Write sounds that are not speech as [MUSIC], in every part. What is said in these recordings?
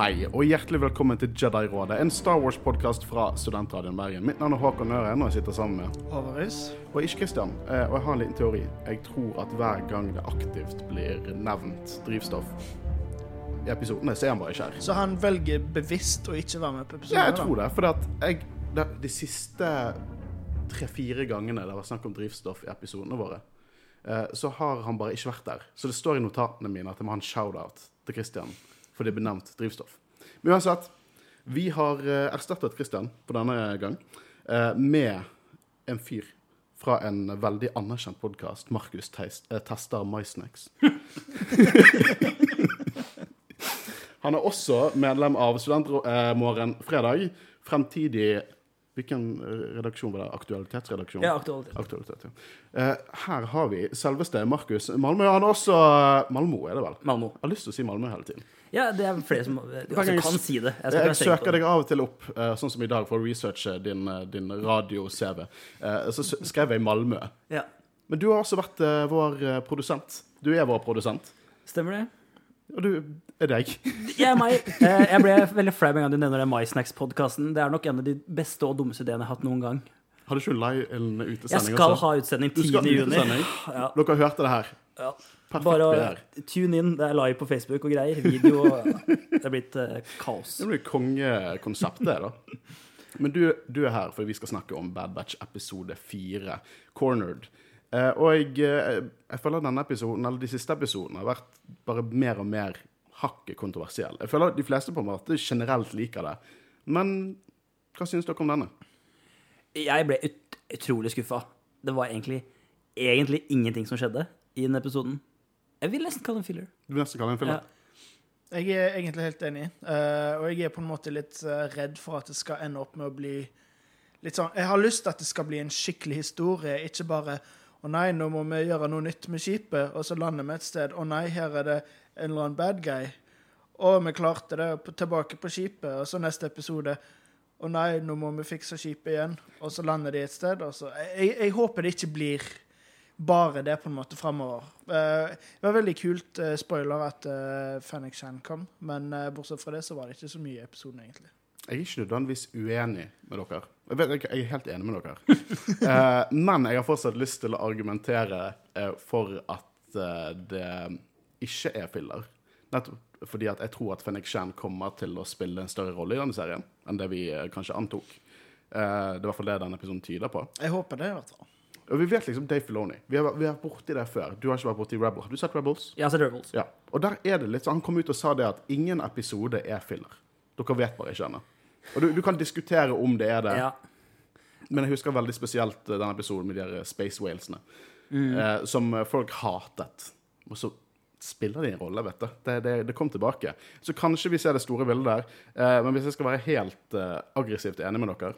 Hei, og hjertelig velkommen til Jedi-rådet, en Star Wars-podkast fra Studentradioen Bergen. Mitt navn er Håkon Øren, og jeg sitter sammen med Avaris. Og ikke Christian. Eh, Og jeg har en liten teori. Jeg tror at hver gang det aktivt blir nevnt drivstoff i episodene, så er han bare ikke her. Så han velger bevisst å ikke være med på episoden? Ja, jeg tror det. For jeg, det, de siste tre-fire gangene det var snakk om drivstoff i episodene våre, eh, så har han bare ikke vært der. Så det står i notatene mine at jeg må ha en shout-out til Christian for det er benevnt drivstoff. Men uansett, vi har eh, erstattet Christian på denne gang eh, med en fyr fra en veldig anerkjent podkast, Markus eh, tester MySnacks. [LAUGHS] Han er også medlem av Studentmorgen fredag. Fremtidig Hvilken redaksjon var det? Aktualitetsredaksjon? Ja, aktualitet. Aktualitet, ja. Her har vi selveste Markus Malmö. Han er også Malmo, er det vel? Malmo. Jeg har lyst til å si Malmö hele tiden. Ja, det er flere som altså, kan si det. Jeg, Jeg, søker deg av og til opp, eh, sånn som i dag, for å researche din, eh, din radio-CV. Eh, så skrev jeg Malmö. Ja, Men du har også vært vår produsent. Du er vår produsent. Stemmer det? Og du er deg. [LAUGHS] Jeg er meg. Jeg ble veldig flau med en gang du nevner den MySnacks-podkasten. Det er nok en av de beste og dummeste ideene jeg har hatt noen gang. Har du ikke live en Jeg skal også? ha utsending Du 10. juni. utesending? Ja, Dere hørte det her. ja. Perfekt Bare å tune inn. Det er live på Facebook og greier. Video og Det er blitt eh, kaos. Det blir kongekonseptet, da. Men du, du er her for vi skal snakke om Bad Batch episode fire, Cornered. Eh, og jeg, eh, jeg føler denne episoden, eller de siste episodene har vært bare mer og mer hakket kontroversiell. Jeg føler de fleste på en måte generelt liker det. Men hva syns dere om denne? Jeg ble ut utrolig skuffa. Det var egentlig, egentlig ingenting som skjedde i den episoden. Jeg vil nesten kalle den en filler. Du vil nesten kalle den en filler? Ja. Jeg er egentlig helt enig, Uh, og jeg er på en måte litt uh, redd for at det skal ende opp med å bli litt sånn Jeg har lyst til at det skal bli en skikkelig historie, ikke bare å nei, nå må vi gjøre noe nytt med skipet, og så lander vi et sted. Å nei, her er det en eller annen bad guy. Å, vi klarte det, tilbake på skipet. Og så neste episode. Å nei, nå må vi fikse skipet igjen. Og så lander de et sted. Og så, jeg, jeg håper det ikke blir bare det på en måte framover. Eh, det var veldig kult, eh, spoiler, at uh, Fennec Shan kom. Men eh, bortsett fra det så var det ikke så mye i episoden, egentlig. Jeg er ikke nødvendigvis uenig med dere. Jeg, vet, jeg er helt enig med dere. [LAUGHS] Eh, men jeg har fortsatt lyst til å argumentere eh, for at eh, det ikke er filler. Nettopp fordi at jeg tror at Fennik Shan kommer til å spille en større rolle i denne serien enn det vi eh, kanskje antok. Eh, det er i hvert fall det denne episoden tyder på. Jeg håper det, i hvert fall. Og vi vet liksom Dave Filoni. Vi har, vi har vært borti det før. Du har ikke vært borti Rebels. Har du sett Rebels? Jeg har sett Rebels. Ja. Og der er det litt sånn, Han kom ut og sa det at ingen episode er filler. Dere vet bare ikke ennå. Og du, du kan diskutere om det er det, Ja. men jeg husker veldig spesielt eh, den episoden med de her Space Whalesene, eh, som eh, folk hatet. Og så spiller de en rolle, vet du. Det, det, det kom tilbake. Så kanskje vi ser det store bildet der. Eh, men hvis jeg skal være helt eh, aggressivt enig med dere,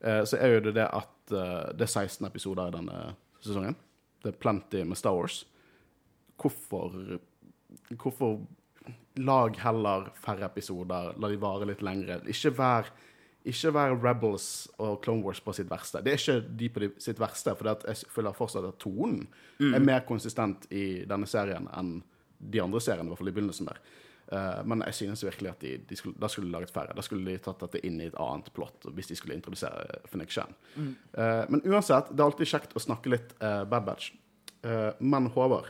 eh, så er jo det det at eh, det er 16 episoder i denne sesongen. Det er plenty med Star Wars. Hvorfor Hvorfor lag heller færre episoder, la de vare litt lengre. Ikke vær, ikke vær Rebels og Clone Wars på sitt verste. Det er ikke de på de, sitt verste, for jeg føler fortsatt at tonen er mer konsistent i denne serien enn de andre seriene, i hvert fall i begynnelsen der. Eh, men jeg synes virkelig at de, de skulle, da skulle de laget færre. Da skulle de tatt dette inn i et annet plott hvis de skulle introdusere Fennik Shan. Uh, men uansett, det er alltid kjekt å snakke litt uh, Bad Batch. Men Håvard,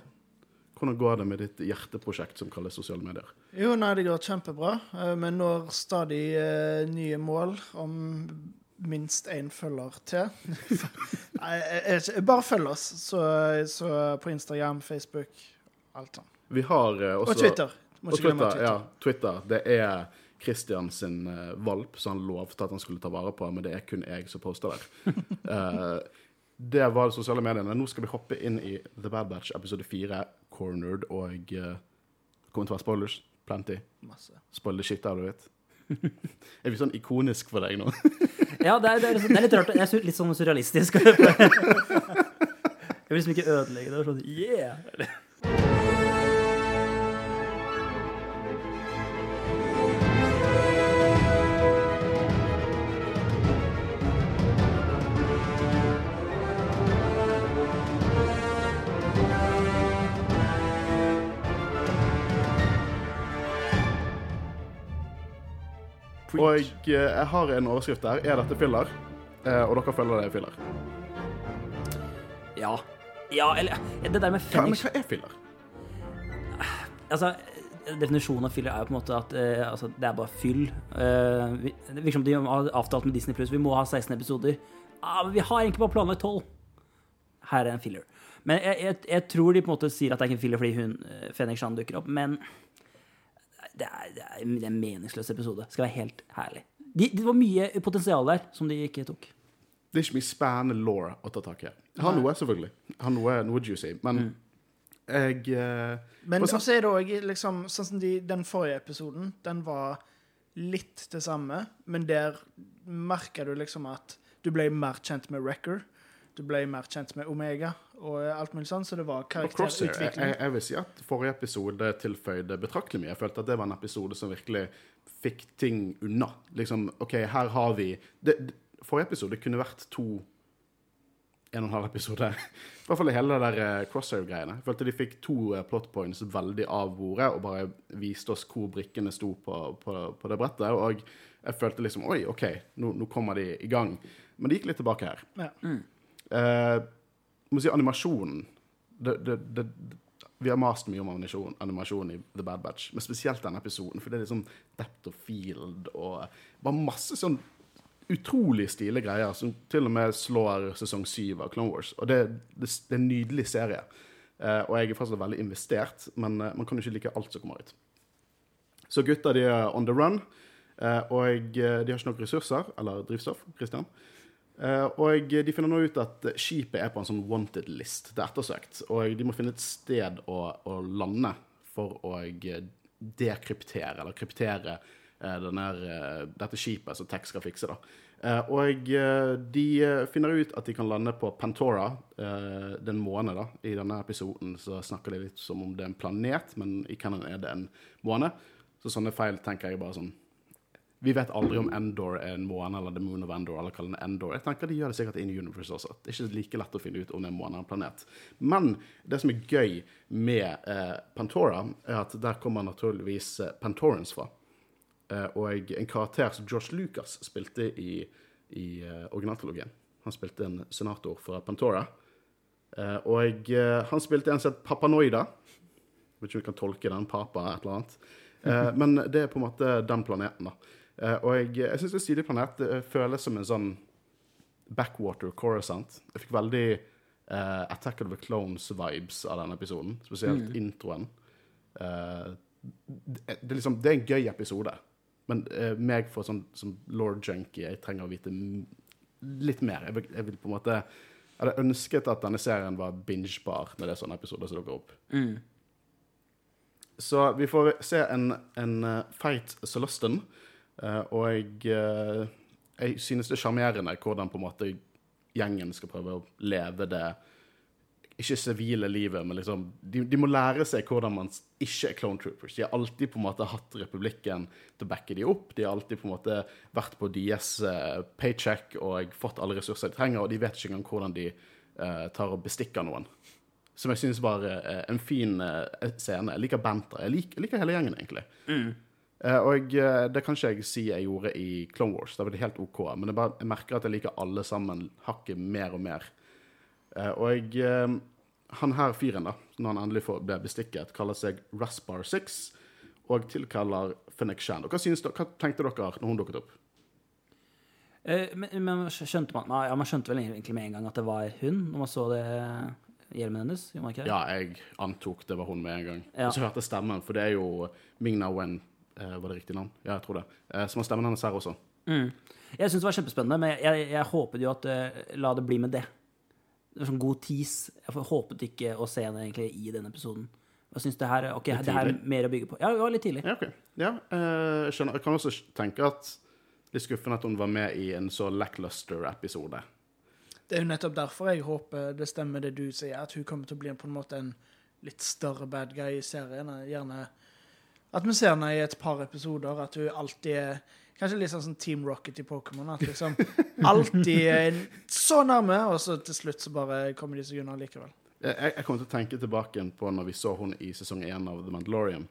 hvordan går det med ditt hjerteprosjekt som kalles sosiale medier? Jo, nei, det går kjempebra. Vi når stadig nye mål om minst én følger til. [LAUGHS] nei, jeg, jeg, bare følg oss. Så, så på Instagram, Facebook, alt sånt. Vi har også Og Twitter. Og Twitter, Twitter. ja, Twitter. Det er Christian sin eh, valp som han lovte at han skulle ta vare på, men det er kun jeg som poster der. uh, [LAUGHS] det var de sosiale mediene. Nå skal vi hoppe inn i The Bad Batch episode 4, Cornered, og uh, det kommer til å være spoilers. Plenty. Masse. Spoil the shit out of it. [LAUGHS] er vi sånn ikonisk for deg nå? [LAUGHS] Ja, det er, det er, liksom, det er litt rart. Jeg er litt sånn surrealistisk. jeg vil liksom ikke ødelegge det. Sånn, yeah! Og eh, jeg har en overskrift der. Er dette filler? Eh, og dere føler det er filler. Ja. Ja, eller Det der med Hva, men Phoenix hva er filler? Altså, definisjonen av filler er jo på en måte at eh, altså, det er bare fyll. Eh, vi, det virker som de har avtalt med Disney Pluss vi må ha 16 episoder. Ah, men vi har egentlig bare planlagt 12. Her er en filler. Men jeg, jeg, jeg tror de på en måte sier at det er ikke en filler fordi hun, eh, Fenrik Shan dukker opp, men det er, det er det er en meningsløs episode. Skal være helt herlig. De, det var mye potensial der som de ikke tok. Det er ikke mye spennende law å ta tak i. Jeg har noe, selvfølgelig. Jeg har noe, noe juicy. Men jeg eh, Men så er det òg liksom Sånn som de, den forrige episoden, den var litt det samme, men der merker du liksom at du ble mer kjent med Wrecker. Du ble mer kjent med Omega og alt mulig sånn, så det var karakterutvikling. jeg, jeg vil si at forrige episode tilføyde betraktelig mye. Jeg følte at det var en episode som virkelig fikk ting unna. Liksom, OK, her har vi det, det, Forrige episode kunne vært to en og en halv episode. [LAUGHS] I hvert fall hele det der eh, Crosshair-greiene. Jeg følte de fikk to eh, plot points veldig av bordet, og bare viste oss hvor brikkene sto på, på, på det brettet. Og jeg følte liksom Oi, OK, nå, nå kommer de i gang. Men det gikk litt tilbake her. Ja. Eh, må si animasjonen det, det, det, Vi har mast mye om animasjon, animasjon i The Bad Batch, men spesielt denne episoden, for det er liksom depth of field og bare masse sånn utrolig stilige greier som til og med slår sesong syv av Clone Wars. Og det, det, det er en nydelig serie. Eh, og jeg er fortsatt veldig investert, men eh, man kan jo ikke like alt som kommer ut. Så gutta de er on the run, eh, og eh, de har ikke nok ressurser, eller drivstoff, Christian. Eh, og de finner nå ut at skipet er på en sånn wanted list. Det er ettersøkt. Og de må finne et sted å, å lande for å eh, dekryptere, eller kryptere, eh, denne, dette skipet som Tex skal fikse. da. Og de finner ut at de kan lande på Pantora. den måned, da. I denne episoden så snakker de litt som om det er en planet, men i canon er det en måne. Så sånne feil tenker jeg bare sånn vi vet aldri om Endor er en måne eller The Moon of Endor. eller kaller den Endor. Jeg tenker De gjør det sikkert in universe også. Det er ikke like lett å finne ut om det er en måne eller en planet. Men det som er gøy med eh, Pantora, er at der kommer naturligvis eh, Pantorans fra. Eh, og en karakter som George Lucas spilte i, i eh, originaltrilogien. Han spilte en senator fra Pantora. Eh, og han spilte en som Papanoida. Jeg vet ikke om vi kan tolke den, papa et eller annet. Men det er på en måte den planeten, da. Eh, og jeg, jeg syns stilig planet. Det føles som en sånn backwater Coruscant. Jeg fikk veldig uh, Attack of the Clones-vibes av denne episoden. Spesielt introen. Uh, det, det, liksom, det er en gøy episode. Men uh, meg for sånn som lord junkie, jeg trenger å vite litt mer. Jeg jeg vil på en måte jeg hadde ønsket at denne serien var bingebar når det er sånne episoder som dukker opp. Så vi får se en, en uh, fight Celestin, eh, og jeg, eh, jeg synes det er sjarmerende hvordan på en måte gjengen skal prøve å leve det ikke sivile livet, men liksom de, de må lære seg hvordan man ikke er clone troopers. De har alltid på en måte hatt republikken til å backe de opp. De har alltid på en måte vært på deres eh, paycheck og fått alle ressurser de trenger, og de vet ikke engang hvordan de uh, tar og bestikker noen. Som jeg syns var uh, en fin uh, scene. Jeg liker Banta. Jeg liker, jeg liker hele gjengen, egentlig. Eh, og eh, det kan ikke jeg si jeg gjorde i Clone Wars. Da var det helt OK. Men jeg, bare, jeg merker at jeg liker alle sammen hakket mer og mer. Eh, og jeg, eh, han her fyren, da, når han endelig får, ble bestikket, kaller seg Raspar 6 og tilkaller Fennec Shan. Hva, synes hva tenkte dere når hun dukket opp? Eh, men, men skjønte man Ja, man skjønte vel egentlig med en gang at det var hun, når man så det hjelmen hennes? Ja, jeg antok det var hun med en gang. Ja. Og så hørte jeg stemmen, for det er jo Ming-Na Wen. Eh, var det riktig navn? Ja, jeg tror det. Eh, som har stemmen hennes her også. Mm. Jeg syns det var kjempespennende, men jeg, jeg håpet jo at uh, La det bli med det. Det var sånn god tease. Jeg håpet ikke å se henne egentlig i den episoden. Jeg synes det her, ok, Litt det her er mer å bygge på. Ja, det var litt tidlig. Ja, okay. Ja, uh, skjønner. Jeg kan også tenke at det er skuffende at hun var med i en så lackluster-episode. Det er jo nettopp derfor jeg håper det stemmer det du sier, at hun kommer til å bli på en måte en litt større bad guy i serien. Gjerne at vi ser henne i et par episoder, at hun alltid er Kanskje litt sånn som Team Rocket i Pokémon. At liksom [LAUGHS] alltid er så nærme, og så til slutt så bare kommer de seg unna likevel. Jeg, jeg kommer til å tenke tilbake på når vi så hun i sesong én av The Mandalorian.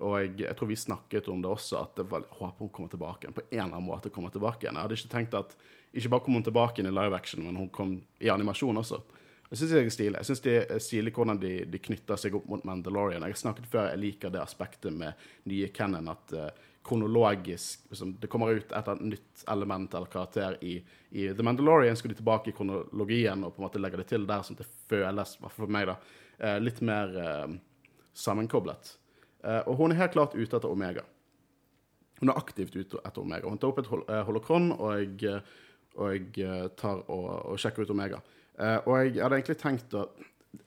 Og jeg, jeg tror vi snakket om det også, at jeg håper hun kommer tilbake igjen. På en eller annen måte kommer tilbake igjen. Jeg hadde ikke tenkt at ikke bare kom hun tilbake igjen i live action, men hun kom i animasjon også. Jeg syns det er stilig. Jeg synes det er stilig hvordan de, de knytter seg opp mot Mandalorian. Jeg har snakket før, jeg liker det aspektet med nye canon, at uh, kronologisk liksom, Det kommer ut et nytt element eller karakter i, i The Mandalorian, skal de tilbake i kronologien og på en måte legge det til der, at det føles, i for meg, da, uh, litt mer uh, sammenkoblet. og hun er helt klart ute etter Omega. Hun er aktivt ute etter Omega. Hun tar opp et hol holokron og, og tar og, og sjekker ut Omega. Uh, og jeg hadde egentlig tenkt å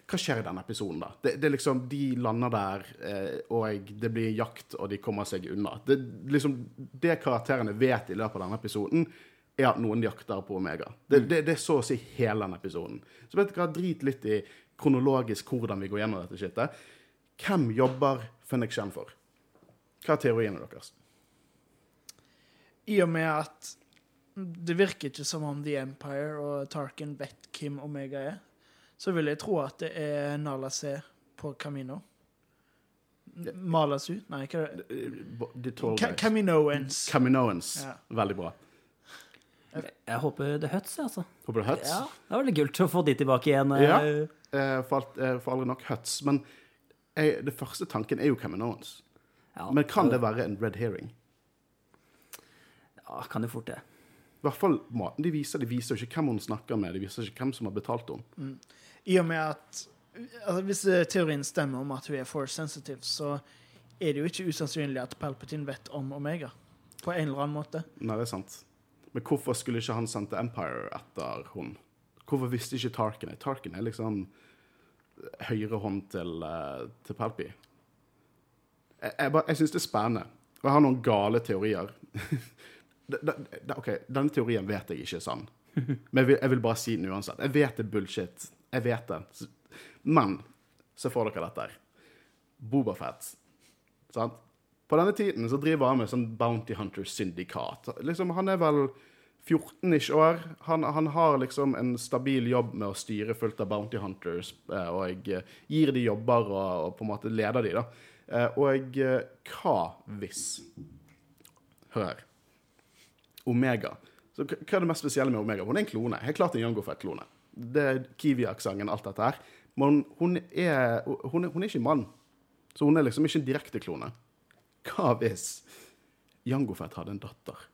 Hva skjer i denne episoden, da? Det, det liksom, De lander der, uh, og det blir jakt, og de kommer seg unna. Det, liksom, det karakterene vet i løpet av denne episoden, er at noen jakter på Omega. Det, det, det er så å si hele denne episoden. Så vet du hva, drit litt i kronologisk hvordan vi går gjennom dette skittet. Hvem jobber Phoenix Shen for? Hva er teoriene deres? I og med at det virker ikke som om The Empire og Tarkin vet hvem Omega er. Så vil jeg tro at det er Nala C på Camino. Malasu? Nei, hva er det? Caminoans. Caminoans. Ja. Veldig bra. Jeg håper det er Huts, altså. Håper det er Huts? Ja, det var litt kult å få de tilbake igjen. Ja, eh, for, alt, eh, for aldri nok Huts. Men jeg, det første tanken er jo Caminoans. Ja, men kan det være en red herring? Ja, kan det fort det. I hvert fall måten de viser. De viser jo ikke hvem hun snakker med, de viser ikke hvem som har betalt henne. Mm. I og med at altså, Hvis teorien stemmer om at hun er force sensitive, så er det jo ikke usannsynlig at Palpatine vet om Omega. På en eller annen måte. Nei, det er sant. Men hvorfor skulle ikke han sendte Empire etter hun? Hvorfor visste ikke Tarkin det? Tarkin er liksom høyre hånd til, uh, til Palpi. Jeg, jeg, jeg syns det er spennende. Og jeg har noen gale teorier. [LAUGHS] det, da, OK, denne teorien vet jeg ikke er sann. [LAUGHS] Men jeg vil, jeg vil, bare si den uansett. Jeg vet det er bullshit. Jeg vet det. Men se for dere dette her. Bobafett. Sant? På denne tiden så driver han med sånn Bounty Hunter-syndikat. Liksom, han er vel 14-ish år. Han, han, har liksom en stabil jobb med å styre fullt av Bounty Hunters, eh, og jeg gir de jobber og, og på en måte leder de, da. Og og hva hvis Hør. Omega. Så hva er det mest spesielle med Omega? Hun er en klone. Helt klart en Jango Fett-klone. Det er Kiwi-aksenten, alt dette her. Men hun er, hun er, hun er ikke mann. Så hun er liksom ikke en direkte klone. Hva hvis Jango Fett hadde en datter?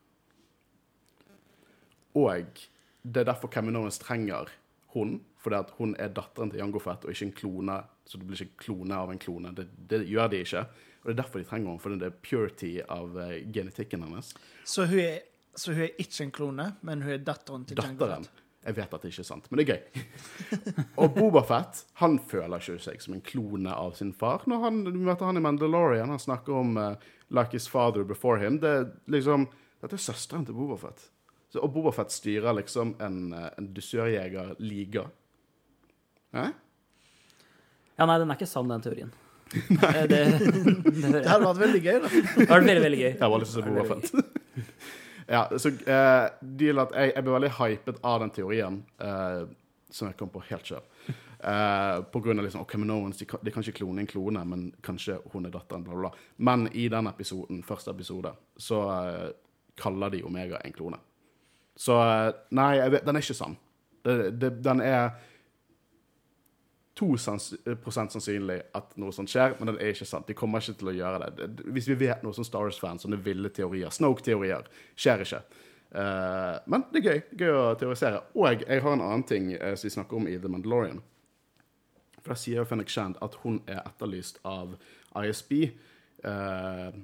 Og det er derfor Caminones trenger hun, fordi at hun er datteren til Jango Fett og ikke en klone. Så det blir ikke klone av en klone. Det, det gjør de ikke. Og det er derfor de trenger henne, fordi det er purity av uh, genetikken hennes. Så hun er så hun er ikke en klone, men hun er datteren til Datteren. Jeg vet at det ikke er sant, men det er gøy. [LAUGHS] og Bobafett han føler ikke seg som en klone av sin far. Når han, du møter han i Mandalorian, han snakker om uh, 'like his father before him'. Det er liksom, Dette er søsteren til Bobafett. Så, og Bobafett styrer liksom en, uh, en dusørjegerliga. Eh? Ja, nei, den er ikke sann, den teorien. [LAUGHS] det, [LAUGHS] det, det, det, hadde vært veldig gøy, da. Det hadde vært veldig, veldig gøy. Jeg var lyst til å se Bobafett. Ja, så uh, deal at jeg, jeg, ble veldig hypet av den teorien uh, som jeg kom på helt sjøl. Uh, på grunn av liksom, okay, men no de, kan, de kan ikke klone en klone, men kanskje hun er datteren, bla, bla, bla. Men i den episoden, første episode, så uh, kaller de Omega en klone. Så nei, vet, den er ikke sann. Det, det, den er 2% sannsynlig at noe sånt skjer, men det er ikke sant. De kommer ikke til å gjøre det. Hvis vi vet noe som Star Wars-fans, sånne ville teorier, Snoke-teorier, skjer ikke. Uh, men det er gøy. Gøy å teorisere. Og jeg har en annen ting uh, som vi snakker om i The Mandalorian. For Da sier Fennik Shand at hun er etterlyst av ISB. Uh, eh,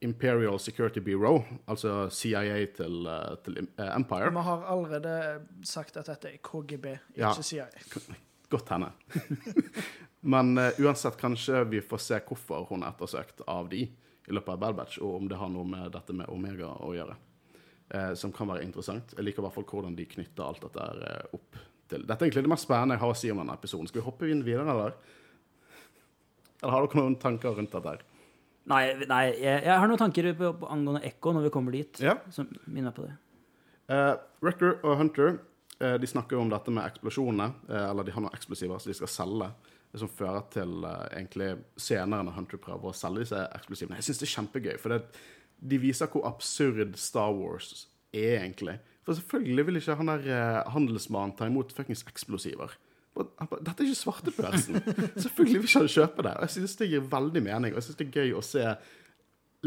Imperial Security Bureau, altså CIA til, til Empire. Vi har allerede sagt at dette er KGB, ikke ja. CIA. Godt hende. [LAUGHS] Men uh, uansett, kanskje vi får se hvorfor hun er ettersøkt av de i løpet av Bad Batch, og om det har noe med dette med Omega å gjøre. Uh, som kan være interessant. Jeg liker i hvert fall hvordan de knytter alt dette uh, opp til Dette er egentlig det mest spennende jeg har å si om denne episoden. Skal vi hoppe inn videre, eller? Eller har dere noen tanker rundt dette? her? Nei, nei jeg, jeg, har noen tanker på, på angående Ekko når vi kommer dit. Ja. Som minner meg på det. Uh, Rector og Hunter de snakker jo om dette med eksplosjonene. Eh, eller de har noen eksplosiver som de skal selge som fører til eh, egentlig senere når Hunter prøver å selge disse eksplosivene. Jeg syns det er kjempegøy, for det, de viser hvor absurd Star Wars er, egentlig. For selvfølgelig vil ikke han der eh, handelsmannen ta imot fuckings eksplosiver. Dette er ikke svartebørsen. [LAUGHS] selvfølgelig vil ikke han kjøpe det. Og jeg syns det gir veldig mening, og jeg syns det er gøy å se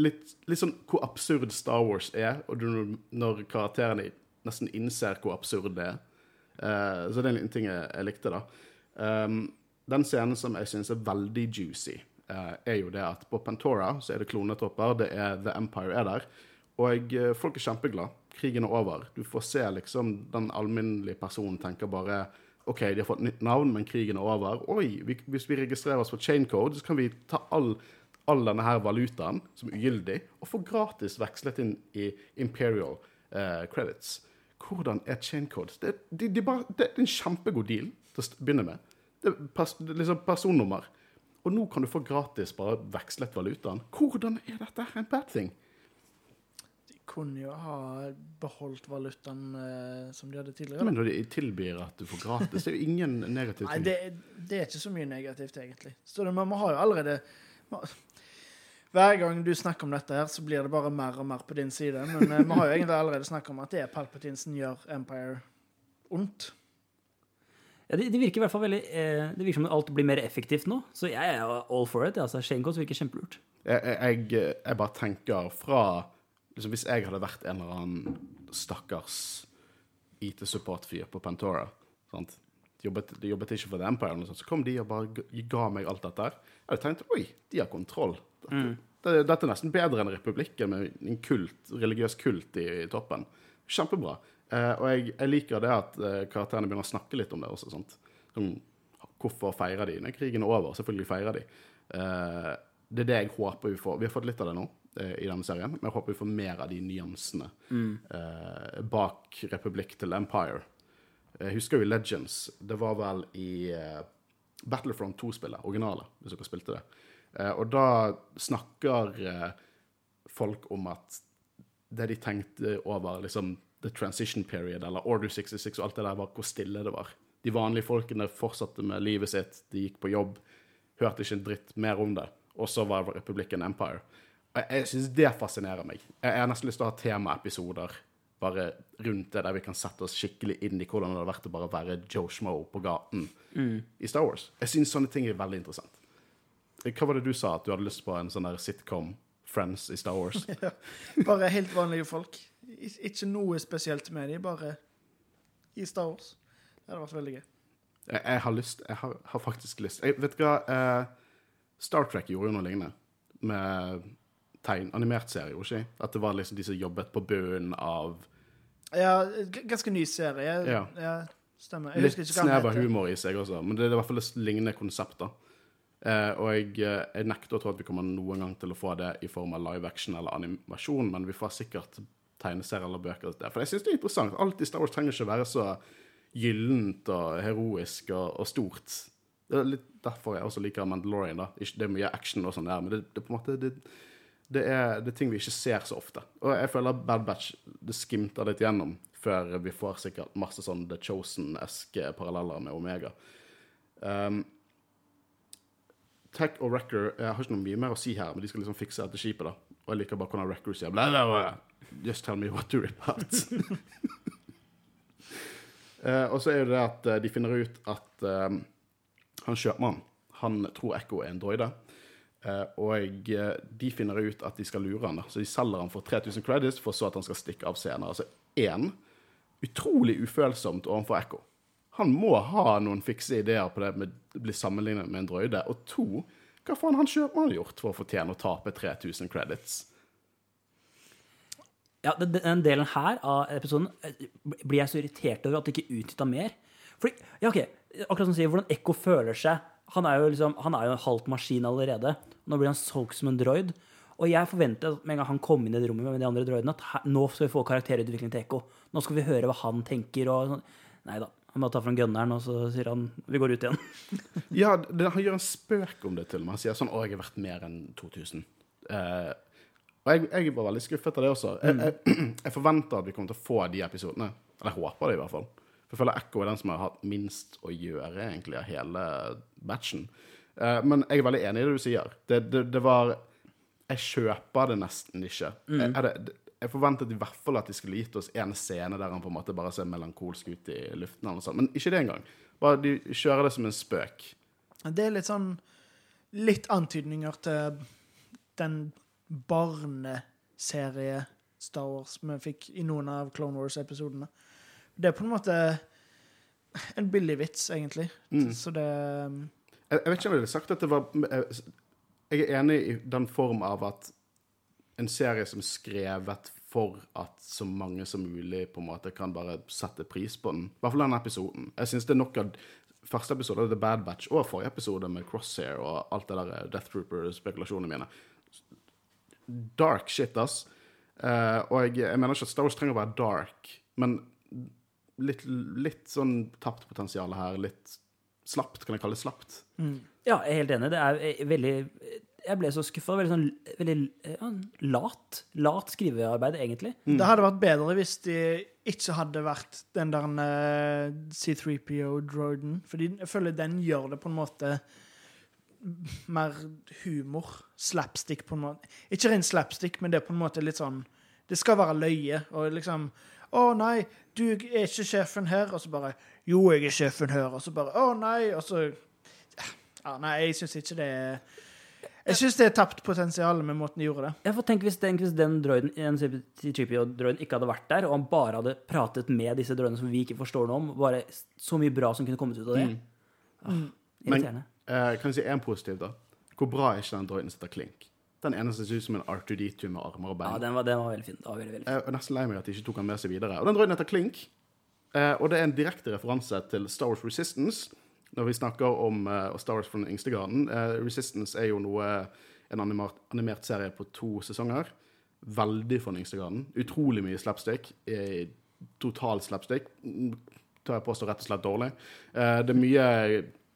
litt, litt sånn hvor absurd Star Wars er, og du- når karakterene nesten innser hvor absurd det er. Uh, så det er en ting jeg, jeg likte, da. Um, den scenen som jeg syns er veldig juicy, uh, er jo det at på Pantora så er det klonetropper, det er The Empire er der, og eh, folk er kjempeglade. Krigen er over. Du får se liksom den alminnelige personen tenker bare OK, de har fått nytt navn, men krigen er over. Oi, vi, hvis vi registrerer oss på chaincode, så kan vi ta all, all denne her valutaen som ugyldig, og få gratis vekslet inn i Imperial credits. Hvordan er chaincode? Det, de, de bare, det er en kjempegod deal til å begynne med. Det er, pers, er liksom personnummer. Og nå kan du få gratis bare vekslet valutaen. Hvordan er dette en bad thing? De kunne jo ha beholdt valutaen eh, som de hadde tidligere. Men når de tilbyr at du får gratis. Det er jo ingen negativ Nei, det, det er ikke så mye negativt, egentlig. Så det, man har jo allerede man, Hver gang du snakker om dette, her, så blir det bare mer og mer på din side. Men eh, vi har jo egentlig allerede snakket om at det er Palpatine som gjør Empire ondt. Ja, det, det virker i hvert fall veldig eh, Det virker som alt blir mer effektivt nå, så jeg er all for it. Altså, Shane Coats virker kjempelurt. Jeg, jeg, jeg bare tenker fra liksom Hvis jeg hadde vært en eller annen stakkars IT-support-fyr på Pantora sant? De jobbet, de jobbet ikke for The Empire, eller noe sånt, så kom de og bare ga meg alt dette. Jeg hadde tenkt oi, de har kontroll. Dette, det, dette er nesten bedre enn republikken med en kult, religiøs kult i, i toppen. Kjempebra. Eh, og jeg, jeg liker det at eh, karakterene begynner å snakke litt om det også. sant? Som, hvorfor feirer de? Når krigen er over, selvfølgelig feirer de. Eh, det er det jeg håper vi får. Vi har fått litt av det nå eh, i denne serien, men jeg håper vi får mer av de nyansene eh, bak republikk til Empire. Jeg husker jo Legends. Det var vel i eh, Battlefront 2-spillet, originalet, hvis dere spilte det. Eh, og da snakker eh, folk om at det de tenkte over liksom, the transition period, eller Order 66 og alt det der, var hvor stille det var. De vanlige folkene fortsatte med livet sitt, de gikk på jobb, hørte ikke en dritt mer om det. Og så var republikken Empire. Og jeg, jeg syns det fascinerer meg. Jeg, har nesten lyst til å ha temaepisoder bare rundt det, der vi kan sette oss skikkelig inn i hvordan det hadde vært å bare være Joe Schmo på gaten i Star Wars. Jeg syns sånne ting er veldig interessant. Hva var det du sa, at du hadde lyst på en sånn der sitcom Friends i Star Wars? [LAUGHS] Bare helt vanlige folk. Ik ikke noe spesielt med dem, bare i Star Wars. Det hadde vært veldig gøy. Jeg, jeg har lyst Jeg har, har faktisk lyst jeg, Vet du hva? Eh, Star Trek gjorde jo noe lignende med tegn, animert serie, ikke? At det var liksom de som jobbet på bunnen av Ja, ganske ny serie. Ja. Ja, stemmer. Jeg litt snev heter. humor i seg også, men det er i hvert fall et lignende konsept. da. Eh, og jeg, eh, jeg nekter å tro at vi kommer noen gang til å få det i form av live action eller animasjon, men vi får sikkert tegneserier eller bøker. til det. For jeg syns det er interessant. Alt i Star Wars trenger ikke være så gyllent og heroisk og, og stort. Det er litt derfor jeg også liker Mandalorian. da. Ikke, det er mye action og sånn der, men det, det, på en måte, det, det, er, det er ting vi ikke ser så ofte. Og jeg føler Bad Batch det skimter litt gjennom før vi får sikkert masse sånn The Chosen-eske paralleller med Omega. Um, Tech og Wrecker Jeg har ikke noe mye mer å si her, men de skal liksom fikse dette skipet. da. Og jeg liker bare hvordan Wrecker sier bla, bla, bla. Just tell me what to rip out. [LAUGHS] Eh, og så er det det at eh, de finner ut at eh, han kjøpmannen han tror Echo er en droide. Eh, og eh, de finner ut at de skal lure han da. Så de selger han for 3000 credits for så at han skal stikke av senere. Altså én utrolig ufølsomt overfor Ekko. Han må ha noen fikse ideer på det med å bli sammenlignet med en droide. Og to, hva faen han kjøpmannen gjort for å fortjene å tape 3000 credits? Ja, den, delen her av episoden eh, blir jeg så irritert over at det ikke utnytta mer. Fordi, ja, ok, akkurat som sier, hvordan Ekko føler seg. Han er jo liksom, han er jo en halvt maskin allerede. Nå blir han solgt som en droid. Og jeg forventer at med en gang han kom inn i det rommet med de andre droidene, at her, nå skal vi få karakterutvikling til Ekko. Nå skal vi høre hva han tenker og sånn. Nei da. Han bare tar fram gunneren, og så sier han vi går ut igjen. [LAUGHS] Ja, det, han gjør en spøk om det til og med. Han sier sånn 'Å, jeg er verdt mer enn 2000'. Eh, og jeg, jeg var veldig skuffet av det også. Jeg, jeg, [CLEARS THROAT] jeg forventer at vi kommer til å få de episodene. Eller jeg håper det, i hvert fall. For Jeg føler Echo er den som har hatt minst å gjøre, egentlig, av hele batchen. Eh, men jeg er veldig enig i det du sier. Det, det, det var Jeg kjøper det nesten ikke. Jeg, er det, jeg forventet i hvert fall at de skulle gitt oss en scene der han på en måte bare ser melankolsk ut i luften, eller sånt. men ikke det engang. Bare de kjører det som en spøk. Det er litt sånn Litt antydninger til den barneserie Star Wars vi fikk i noen av Clone Wars-episodene. Det er på en måte en billig vits, egentlig. Så det Jeg, jeg vet ikke om jeg ville sagt at det var jeg er enig i den form av at en serie som er skrevet for at så mange som mulig på en måte kan bare sette pris på den. I hvert fall denne episoden. Jeg syns det er nok av første episode av The Bad Batch og forrige episode med Crosshair og alt det der Death Trooper-spekulasjonene mine. Dark shit, ass. Uh, og jeg, jeg mener ikke at Star Wars trenger å være dark, men litt, litt sånn tapt potensial her. Litt slapt, kan jeg kalle det slapt. Ja, jeg er helt enig. Det er eh, veldig Jeg ble så skuffa. Veldig sånn veldig ja, lat. Lat skrivearbeid, egentlig. Det hadde vært bedre hvis de ikke hadde vært den der eh, C3PO-droiden. Fordi jeg føler den gjør det på en måte mer humor. Slapstick, på en måte. Ikke ren slapstick, men det er på en måte litt sånn Det skal være løye. Og liksom Å nei, du er ikke sjefen her. Og så bare Jo, jeg er sjefen her. Og så bare Å nei. Og så ja, Nei, jeg syns ikke det er Jeg syns det er tapt potensial med måten de gjorde det. Jeg får tenke hvis den, hvis den droiden, en C-3PO-droiden ikke hadde vært der, og han bare hadde pratet med disse droidene som vi ikke forstår noe om, bare så mye bra som kunne kommet ut av det. Ah, irriterende. Eh, kan jeg si én positiv, da? Hvor bra er ikke den droiden som heter Klink? Den eneste ser ut som en R2D2 med armer og bein. Ja, den var, den var veldig fin. Var veldig, veldig fin. Jeg er nesten lei meg at de ikke tok han med seg videre. Og den droiden heter Klink. Eh, og det er en direkte referanse til Star Wars Resistance. Når vi snakker om uh, Star Wars fra den yngste graden. uh, Resistance er jo noe en animert, animert serie på to sesonger. Veldig fra den yngste graden. Utrolig mye slapstick. Eh, total slapstick. Tør Tar jeg påstå rett og slett dårlig. Uh, det er mye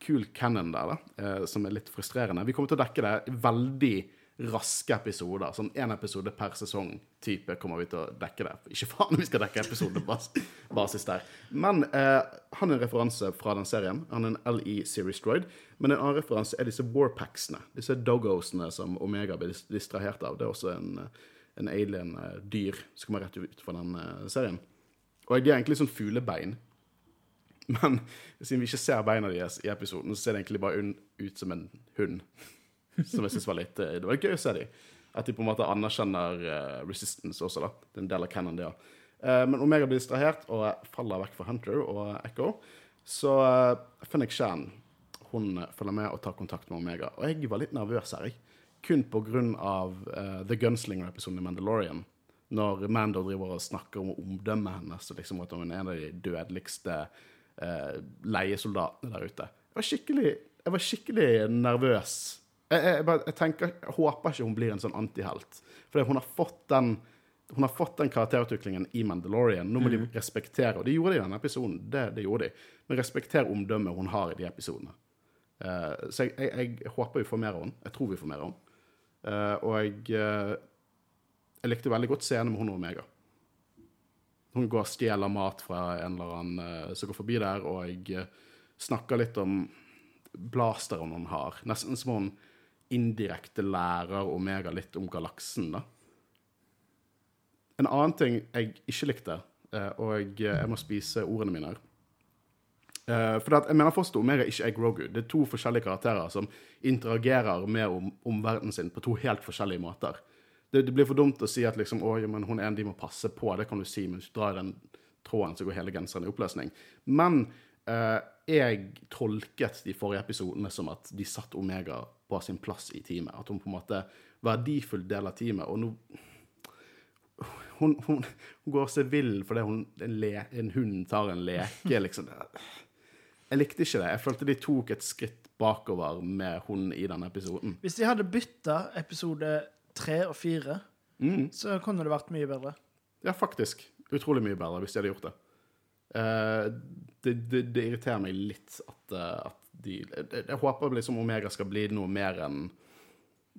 kul canon der, da, som er litt frustrerende. Vi kommer til å dekke det veldig raske episoder. Sånn én episode per sesong-type kommer vi til å dekke det. Ikke faen om vi skal dekke episodebasis der. Men eh, han er en referanse fra den serien. Han er en LE Series Droid. Men en annen referanse er disse warpacksene. Disse doggosene som Omega blir distrahert av. Det er også en, eh, en alien-dyr som kommer rett ut fra den eh, serien. Og de er egentlig sånn fuglebein. Men siden vi ikke ser beina deres i episoden, så ser det egentlig bare ut som en hund. Som jeg synes var litt eh, Det var gøy å se dem. At de på en måte anerkjenner eh, Resistance også, da. Det er en del av canon, det òg. men Omega blir distrahert og faller vekk fra Hunter og Echo. Så uh, Fennik Shan hun eh, følger med og tar kontakt med Omega. Og jeg var litt nervøs her, jeg. Kun av eh, The Gunslinger-episoden i Mandalorian. Når Mando driver og snakker om omdømmet hennes, og liksom at hun er en av de dødeligste uh, leiesoldatene der ute. Jeg var skikkelig, jeg var skikkelig nervøs. Jeg, jeg, jeg, jeg, tenker, jeg håper ikke hun blir en sånn antihelt. For hun har fått den hun har fått den karakterutviklingen i Mandalorian. Nå må de respektere, og det gjorde de i denne episoden, det, det gjorde de, men respektere omdømmet hun har i de episodene. Uh, så jeg, jeg, jeg håper vi får mer av henne. Jeg tror vi får mer av henne. Uh, og jeg, uh, jeg likte veldig godt scenen med hun og Omega. Hun går og stjeler mat fra en eller annen eh, som går forbi der, og jeg snakker litt om blasteren hun har. Nesten som hun indirekte lærer Omega litt om galaksen, da. En annen ting jeg ikke likte, eh, og jeg, må spise ordene mine her Eh, For jeg mener fortsatt Omega ikke er Grogu. Det er to forskjellige karakterer som interagerer med om, omverdenen sin på to helt forskjellige måter. Det, blir for dumt å si at liksom, å, men hun er en de må passe på. Det kan du si, men du drar den tråden, så går hele genseren i oppløsning. Men eh, jeg tolket de forrige episodene som at de satt Omega på sin plass i teamet. At hun på en måte var verdifull del av teamet. Og nå hun, hun, hun går seg vill fordi hun, en, le, en hund tar en leke, liksom. Jeg likte ikke det. Jeg følte de tok et skritt bakover med hun i denne episoden. Hvis de hadde bytta episode tre og fire, Mm. så kunne det vært mye bedre. Ja, faktisk. Utrolig mye bedre hvis de hadde gjort det. Uh, det, det, det irriterer meg litt at, eh, at de jeg, håper liksom Omega skal bli noe mer enn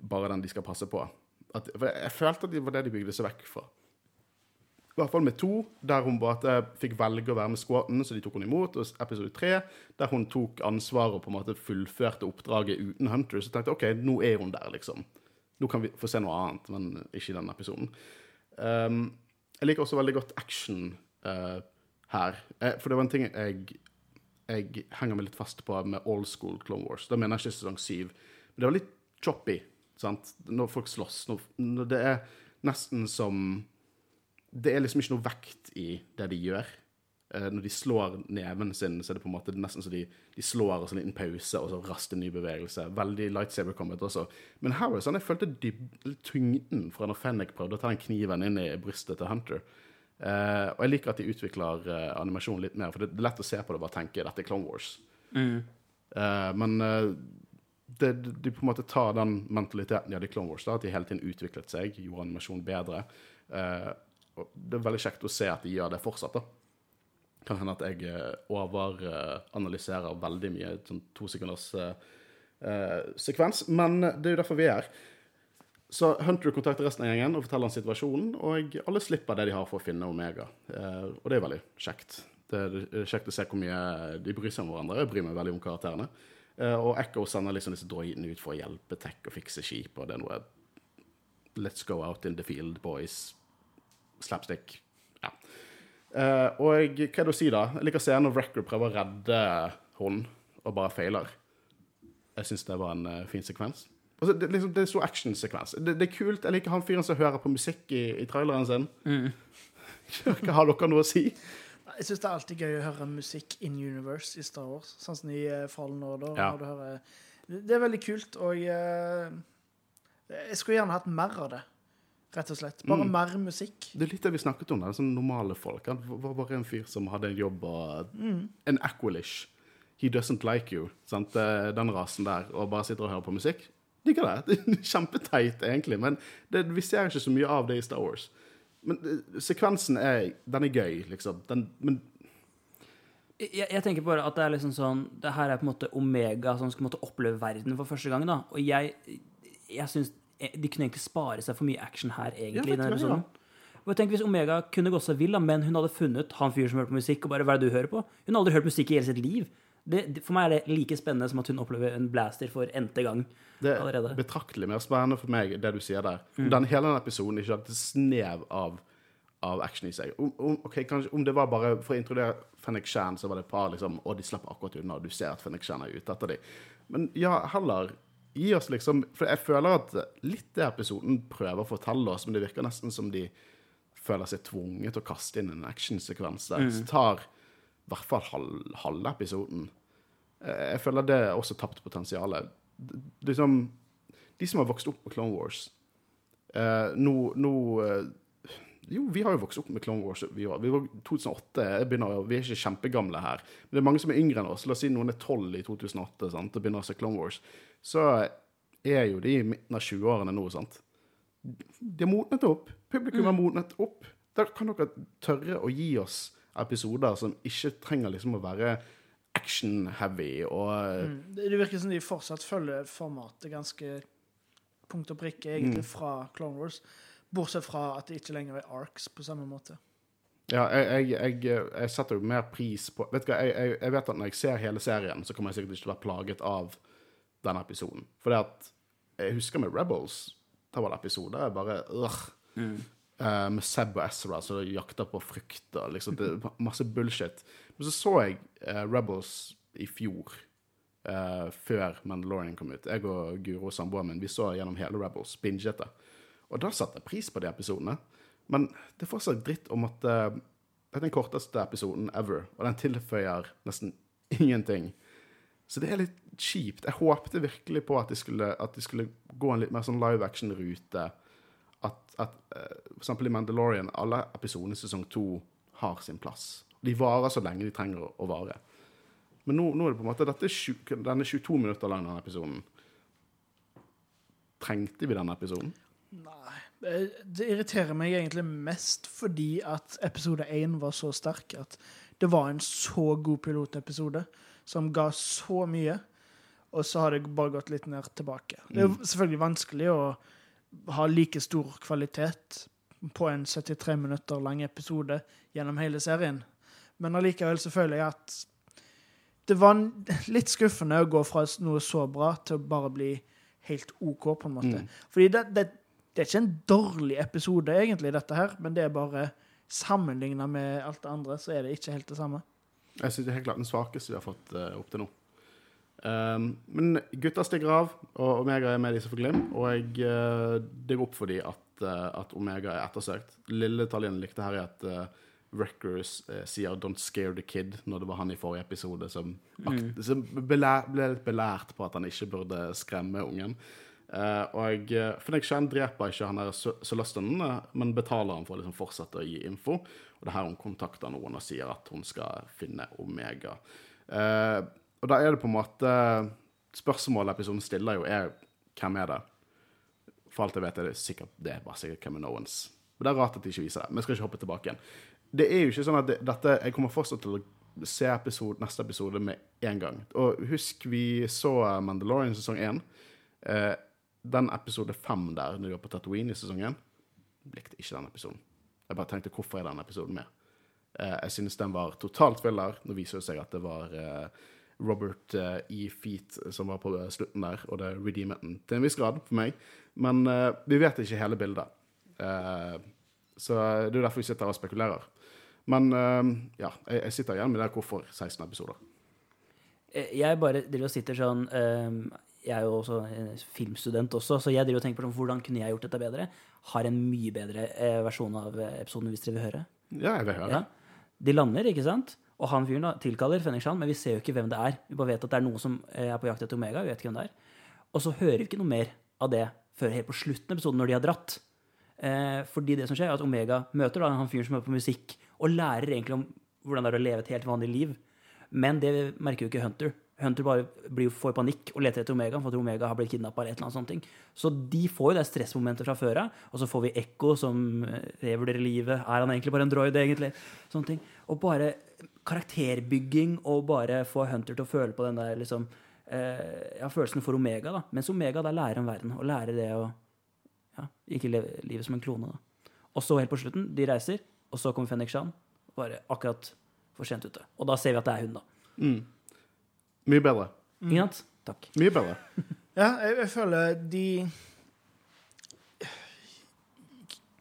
bare den de skal passe på. At, for jeg, følte at det var det de bygde seg vekk fra. I hvert fall med to, der hun bare fikk velge å være med squaten, så de tok hun imot. Og episode tre, der hun tok ansvaret og på en måte fullførte oppdraget uten Hunter. Så tenkte jeg OK, nå er hun der, liksom. Nå kan vi få se noe annet, men ikke i denne episoden. Um, jeg liker også veldig godt action uh, her. Eh, for det var en ting jeg, jeg henger meg litt fast på med old school Clone Wars. Da mener jeg ikke sesong syv. Men det var litt choppy sant? når folk slåss. Når, når det er nesten som Det er liksom ikke noe vekt i det de gjør. Eh, når de slår neven sin, så er det på en måte nesten så de, de slår og så en liten pause, og så raskt en ny bevegelse. Veldig lightsaber combat også. Men her var det sånn, jeg følte dyb, tyngden fra når Fennec prøvde å ta den kniven inn i brystet til Hunter. Eh, og jeg liker at de utvikler uh, animasjonen litt mer, for det er lett å se på det og bare tenke dette er Clone Wars. Eh, men eh, det, de på en måte tar den mentaliteten de hadde i Clone Wars, da, at de hele tiden utviklet seg, gjorde animasjonen bedre. Eh, og det er veldig kjekt å se at de gjør det fortsatt. da. Kan hende at jeg eh, overanalyserer veldig mye sånn to sekunders eh, eh, sekvens, men det er jo derfor vi er her. Så Hunter kontakter resten av gjengen og forteller om situasjonen, og alle slipper det de har for å finne Omega. Eh, og det er veldig kjekt. Det er kjekt å se hvor mye de bryr seg om hverandre. Jeg bryr meg veldig om karakterene. Eh, og Echo sender liksom disse droidene ut for å hjelpe Tech og fikse skip, og det er noe Let's go out in the field, boys. Slapstick. Ja. Eh, og hva er det å si, da? Jeg liker scenen når Wrecker prøver å redde hun, og bare feiler. Jeg syns det var en fin sekvens. Altså, det, liksom, det er så actionsekvens. Det, det er kult. Jeg liker han fyren som hører på musikk i, i traileren sin. Mm. [LAUGHS] har dere noe å si? Jeg syns det er alltid gøy å høre musikk in universe i Star Wars. Sånn som i uh, Fallen Order. Ja. hører- Det er veldig kult, og eh, jeg skulle gjerne hatt mer av det. Rett og slett. Bare Mm. mer musikk. Det er litt det vi snakket om. der, sånn normale folk. Han var bare en fyr som hadde en jobb og En Aquilish. He doesn't like you. Sant? Eh, Den rasen der. Og bare sitter og hører på musikk. Liker det. [LAUGHS] Det er Kjempeteit, egentlig. Men det, vi ser ikke så mye av det i Star Wars. Men eh, sekvensen er Den er gøy, liksom. Den, men Jeg, jeg tenker bare at det er liksom sånn Det her er på en måte Omega som skal måtte oppleve verden for første gang. da Og jeg, jeg syns de kunne egentlig spare seg for mye action her, egentlig. Ja, jeg, du. Og jeg tenker Hvis Omega kunne gått seg vill, men hun hadde funnet han fyren som hørte på musikk, og bare hva er det du hører på? Hun har aldri hørt musikk i hele sitt liv. Det, for meg er det like spennende som at hun opplever en blaster for n-te gang. det Allerede. er betraktelig mer spennende for meg, det du sier der. Mm. Den, hele den episoden ikke hadde et snev av, av action i seg. Om, om, okay, kanskje, om det var bare for å introdusere Fennik Shan, så var det et par liksom, og de slapp akkurat unna, du ser at Fennik Shan er ute etter dem. Men ja, heller gi oss liksom For jeg føler at litt det episoden prøver å fortelle oss, men det virker nesten som de føler seg tvunget til å kaste inn en actionsekvens der. Mm. Så tar i hvert fall halv, halve episoden. Eh, Jeg føler det er også tapt potensialet. Liksom, de som har vokst opp med Clone Wars eh, Nå, nå eh, Jo, vi har jo vokst opp med Clone Wars. Vi var, vi var 2008. Jeg begynner, vi er ikke kjempegamle her. Men det er mange som er yngre enn oss. La oss si noen er 12 i 2008 sant, og begynner å se Clone Wars. Så er jo de i midten av 20-årene nå. sant? De har modnet opp. Publikum har modnet opp. Da kan dere tørre å gi oss episoder som ikke trenger liksom å være action-heavy og Mm. Det, det virker som de fortsatt følger formatet ganske punkt og prikke, egentlig, fra Clone Wars. Bortsett fra at det ikke lenger er arcs på samme måte. Ja, jeg, jeg, jeg, jeg setter jo mer pris på Vet du hva, jeg, jeg, jeg vet at når jeg ser hele serien, så kommer jeg sikkert ikke til å være plaget av denne episoden. For det at Jeg husker med Rebels, da var det episoder jeg bare øh, eh, Med Seb og Ezra som jakter på frukter. liksom det, er Masse bullshit. Men så så jeg uh, Rebels i fjor, uh, før Mandalorian kom ut. Jeg og Guro, samboeren min, vi så gjennom hele Rebels, binget det. Og da satte jeg pris på de episodene. Men det er fortsatt dritt om at det er den korteste episoden ever, og den tilføyer nesten ingenting. Så det er litt kjipt. Jeg håpte virkelig på at de skulle, at de skulle gå en litt mer sånn live action-rute. At, eh, for eksempel i Mandalorian, alle episodene i sesong to har sin plass. De varer så lenge de trenger å, vare. Men nå, nå er det på en måte dette tju- Den er 22 minutter lang, denne episoden. Trengte vi denne episoden? Nei. Eh, Det irriterer meg egentlig mest fordi at episode én var så sterk at det var en så god pilotepisode som ga så mye, og så har det bare gått litt ned tilbake. Det er jo selvfølgelig vanskelig å ha like stor kvalitet på en 73 minutter lang episode gjennom hele serien. Men allikevel så føler jeg at det var [LAUGHS] litt skuffende å gå fra noe så bra til å bare bli helt OK, på en måte. Fordi det, det, det er ikke en dårlig episode, egentlig, dette her, men det er bare Sammenligna med alt det andre, så er det ikke helt det samme. Jeg synes det er helt klart den svakeste vi har fått uh, opp til nå. Um, men gutta stikker av, og Omega er med de Glimt. Og jeg, uh, det går opp for dem at, uh, at Omega er ettersøkt. Lille detaljen jeg likte her, er at uh, Wreckers eh, sier 'don't scare the kid' når det var han i forrige episode som, akt, som belær, ble litt belært på at han ikke burde skremme ungen. Eh, og finner ikke Shan dreper ikke han der men betaler han for å liksom fortsette å gi info. Og det er her hun kontakter noen og sier at hun skal finne Omega. Eh, og da er det på en måte Spørsmålet episoden stiller jo, er hvem er det? For alt jeg vet, er det sikkert det er bare sikkert Kevin Owens. Men det er rart at de ikke viser det. Men jeg skal ikke hoppe tilbake igjen. Det er jo ikke sånn at det, dette Jeg kommer fortsatt til å se episode, neste episode med en gang. Og husk, vi så Mandalorian sesong én. Eh, den episode fem der, når de var på Tatooine i sesongen, likte ikke den episoden. Jeg bare tenkte, hvorfor er den episoden med? Eh, jeg synes den var totalt filler. Nå viser det seg at det var eh, Robert eh, E. Feet som var på slutten der, og det redeemet den til en viss grad for meg. Men uh, vi vet ikke hele bildet. Eh, så det er derfor vi sitter her og spekulerer. Men eh, ja, jeg, jeg sitter igjen med det hvorfor 16 episoder. Eh, Jeg bare driver og sitter sånn Jeg er jo også en filmstudent også, så jeg driver og tenker på sånn, hvordan kunne jeg gjort dette bedre. Har en mye bedre eh, versjon av eh, episoden hvis dere vil høre. Ja, jeg vil høre. Ja. De lander, ikke sant? Og han fyren da tilkaller Fenningshan, men vi ser jo ikke hvem det er. Vi bare vet at det er noen som eh, er på jakt etter Omega. vi vet ikke hvem det er. Og så hører vi ikke noe mer av det før helt på slutten av episoden, når de har dratt. Eh, fordi det som skjer, er at Omega møter da han fyren som hører på musikk, og lærer egentlig om hvordan det er å leve et helt vanlig liv. Men det merker jo ikke Hunter. Hunter bare blir, får panikk og leter etter Omega, for at Omega har blitt eller et eller annet sånt. Så de får jo det stressmomentet fra før av. Og så får vi Ekko som eh, revurderer livet. Er han egentlig bare en droid, egentlig? Sånne ting. Og bare karakterbygging og bare få Hunter til å føle på den der liksom eh, Ja, følelsen for Omega, da. Mens Omega da lærer om verden, og lærer det å ja, ikke leve livet som en klone, da. Og så helt på slutten, de reiser, og så kommer Fenrik Shan. Bare akkurat for sent ute. Og da ser vi at det er hun, da. Mye bedre. Ikke sant? Takk. Mye bedre. [LAUGHS] Ja, jeg, jeg føler de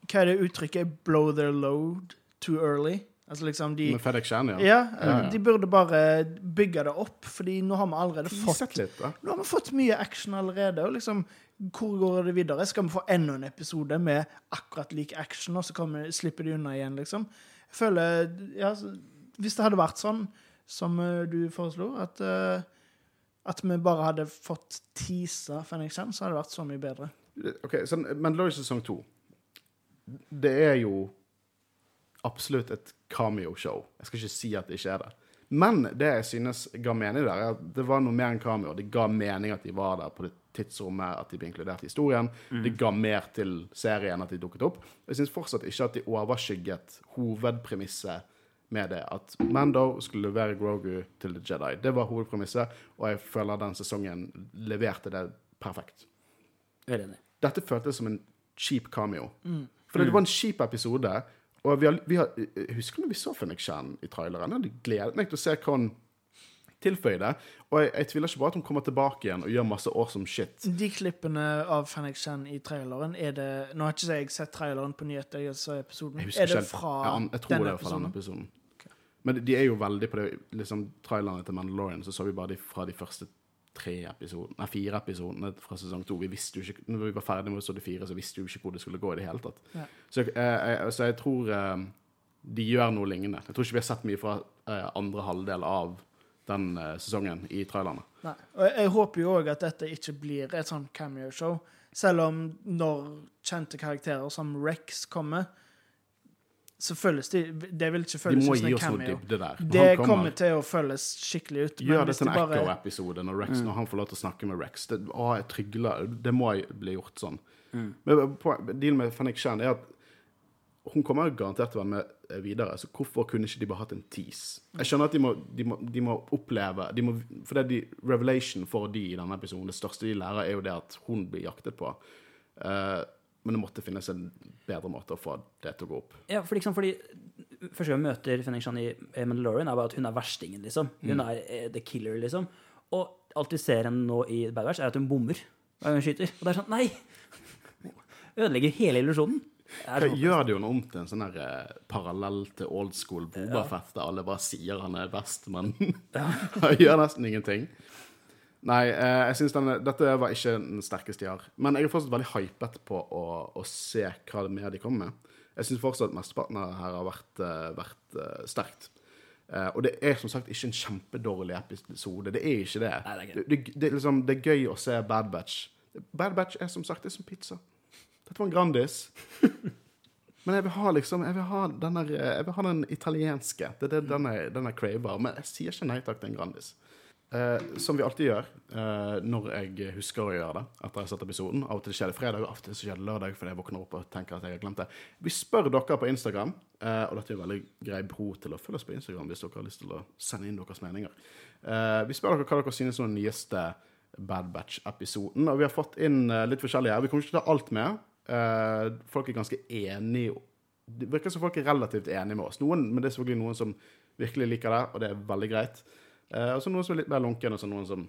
Hva er det uttrykket? Blow their load too early? Altså liksom de Med FedEx Shan, ja. Ja, Ja, ja. de burde bare bygge det opp, fordi nå har vi allerede fått litt. Nå har vi fått mye action allerede. og liksom, Hvor går det videre? Skal vi få enda en episode med akkurat lik action, og så kommer, slipper de unna igjen, liksom? Jeg føler, ja, Hvis det hadde vært sånn som eh, du foreslo, at, eh, at vi bare hadde fått teasa Fenrik Chan, så hadde det vært så mye bedre. Ok, så Mandalorian sesong to Det er jo absolutt et cameo-show. Jeg skal ikke si at det ikke er det. Men det jeg synes ga mening der, er at det var noe mer enn cameo. Det ga mening at de var der på det tidsrommet, at de ble inkludert i historien. Det ga mer til serien at de dukket opp. Jeg syns fortsatt ikke at de overskygget hovedpremisset med det. At Mando skulle levere Grogu til The Jedi. Det var hovedpremisset, og jeg føler den sesongen leverte det perfekt. Dette føltes som en cheap cameo. For det var en cheap episode. Og vi har, vi har, jeg husker når vi så Fennik Chan i traileren. Jeg hadde gledet meg til å se hva hun tilføyde. Og jeg, jeg tviler ikke på at hun kommer tilbake igjen og gjør masse awesome shit. De klippene av Fennik Chan i traileren, er det Nå har ikke jeg sett traileren på nyheter, jeg så episoden. Jeg Er det fra jeg, jeg tror denne det er fra denne episoden? episoden. Men de er jo veldig på det liksom, Trailerne til Mandalorian så så vi bare de fra de første tre episodene, nei, fire episodene fra sesong to. Vi visste jo ikke, når vi var ferdig med episode fire, så visste vi jo ikke hvor det skulle gå i det hele tatt. Ja. Så, jeg, jeg, så jeg tror eh, de gjør noe lignende. Jeg tror ikke vi har sett mye fra eh, andre halvdel av den eh, sesongen i trailerne. Nei. Og jeg, jeg håper jo òg at dette ikke blir et sånn cameo-show. Selv om når kjente karakterer som Rex kommer, så føles det Det vil ikke De føles må som en cameo. dybde der. Det kommer. kommer til å føles skikkelig ut. Gjør det til en de bare- Echo-episode når, Rex- når han får lov til å snakke med Rex. Det, å, jeg trygler, det må bli gjort sånn. Mm. Men dealen med Fenrik Shan er at hun kommer garantert til å være med videre, så hvorfor kunne ikke de bare hatt en tease? Jeg skjønner at de må, de må, de må oppleve de må, For det de, revelation for de i denne episoden, det største de lærer, er jo det at hun blir jaktet på. Eh, Men det måtte finnes en bedre måte å få det til å gå opp. Ja, for liksom, fordi Første gang vi møter Fenning Shan i eh, Mandalorian, er bare at hun er verstingen, liksom. Hun er eh, the killer, liksom. Og alt vi ser henne nå i Bad Batch, er at hun bommer hver gang hun skyter. Og det er sånn Nei! [LAUGHS] Ødelegger hele illusjonen. Det sånn- gjør det jo noe om til en sånn her eh, parallell til old school Bobafett, der alle bare sier han er best, men [LAUGHS] han gjør nesten ingenting. Nei, eh, jeg synes denne, dette var ikke den sterkeste jeg har. Men jeg er fortsatt veldig hypet på å, å se hva det mer de kommer med. Jeg syns fortsatt mesteparten av det her har vært, eh, vært uh, sterkt. Uh, og det er som sagt ikke en kjempedårlig episode. Det er ikke det. Nei, det er det, det, liksom, det er gøy å se Bad Batch. Bad Batch er som sagt det er som pizza. Dette var en Grandis. [LAUGHS] Men jeg vil ha liksom, jeg vil ha den, eh, jeg vil ha den italienske. Det er det den jeg er craver. Men jeg sier ikke nei takk til en Grandis. Eh, som vi alltid gjør eh, når jeg husker å gjøre det etter jeg har sett episoden. Av og til skjer det fredag, og av og til skjer det lørdag fordi jeg våkner opp og tenker at jeg har glemt det. Vi spør dere på Instagram, eh, og dette er en veldig grei bro til å følge oss på Instagram hvis dere har lyst til å sende inn deres meninger. Eh, vi spør dere hva dere synes om den nyeste Bad Batch-episoden, og vi har fått inn eh, litt forskjellige her. Vi kommer ikke til å ta alt med. Eh, folk er ganske enige Det virker som folk er relativt enige med oss. Noen, men det er selvfølgelig noen som virkelig liker det, og det er veldig greit. Eh, og så noen som er litt mer lunken, og så noen som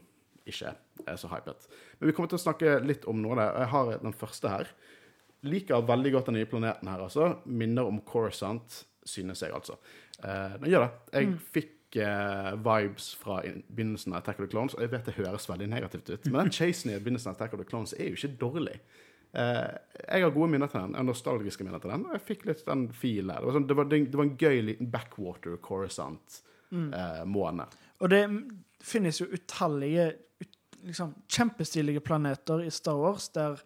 ikke er så hypet. Men vi kommer til å snakke litt om noe av det. Jeg har den første her. Liker veldig godt den nye planeten her, altså. Minner om Coruscant, synes jeg, altså. Uh, den gjør det. Jeg fikk eh, vibes fra begynnelsen av Attack of the Clones, og jeg vet det høres veldig negativt ut, men den chasen i begynnelsen av Attack of the Clones er jo ikke dårlig. Uh, jeg har gode minner til den, nostalgiske minner til den, og jeg fikk litt den filen. Det var, sånn, det var, det var en gøy liten backwater Coruscant-måne. Og det finnes jo utallige ut, liksom, kjempestilige planeter i Star Wars der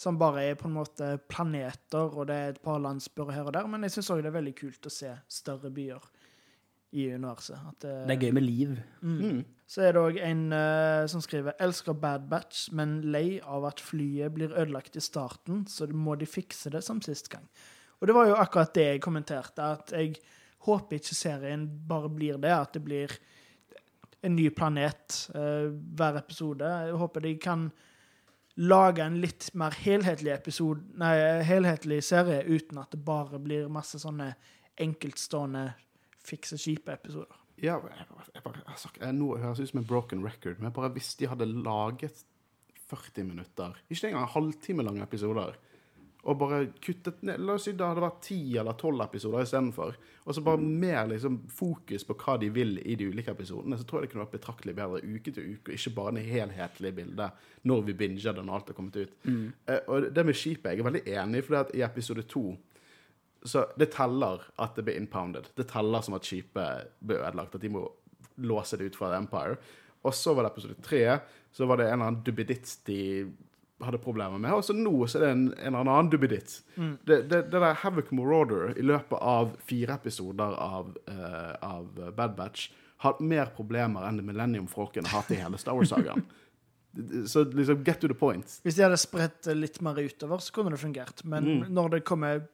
som bare er på en måte planeter, og det er et par landsbyer her og der. Men jeg syns òg det er veldig kult å se større byer i universet. At det, Det er gøy med liv. Så er det òg en uh, som skriver elsker Bad Batch, men lei av at flyet blir ødelagt i starten, så må de fikse det som sist gang. Og det var jo akkurat det jeg kommenterte, at jeg håper ikke serien bare blir det, at det blir en ny planet eh, hver episode. Jeg håper de kan lage en litt mer helhetlig episode, nei, helhetlig serie uten at det bare blir masse sånne enkeltstående fikse kjipe-episoder. Ja, jeg, bare- jeg, bare- jeg, Nå høres ut som en broken record, men jeg bare hvis de hadde laget 40 minutter, ikke engang halvtime lange episoder, og bare kuttet ned La oss si det hadde vært 10 eller 12 episoder istedenfor, og så bare mer liksom fokus på hva de vil i de ulike episodene, så tror jeg det kunne vært betraktelig bedre uke til uke, og ikke bare det helhetlige bildet når vi binger det når alt har kommet ut. Eh, og det med skipet jeg er veldig enig i, for i episode 2 så det teller at det blir impounded. Det teller som at skipet ble ødelagt, at de må låse det ut fra The Empire. Og så var det episode tre, så var det en eller annen duppeditt de hadde problemer med. Og så nå så er det en, en eller annen duppeditt. Det, det, det der Havoc Marauder i løpet av fire episoder av, uh, av Bad Batch har hatt mer problemer enn Millennium-folkene har hatt i hele Star Wars-sagaen. [LAUGHS] så liksom, get to the point. Hvis de hadde spredt litt mer utover, så kunne det fungert. Men når det kommer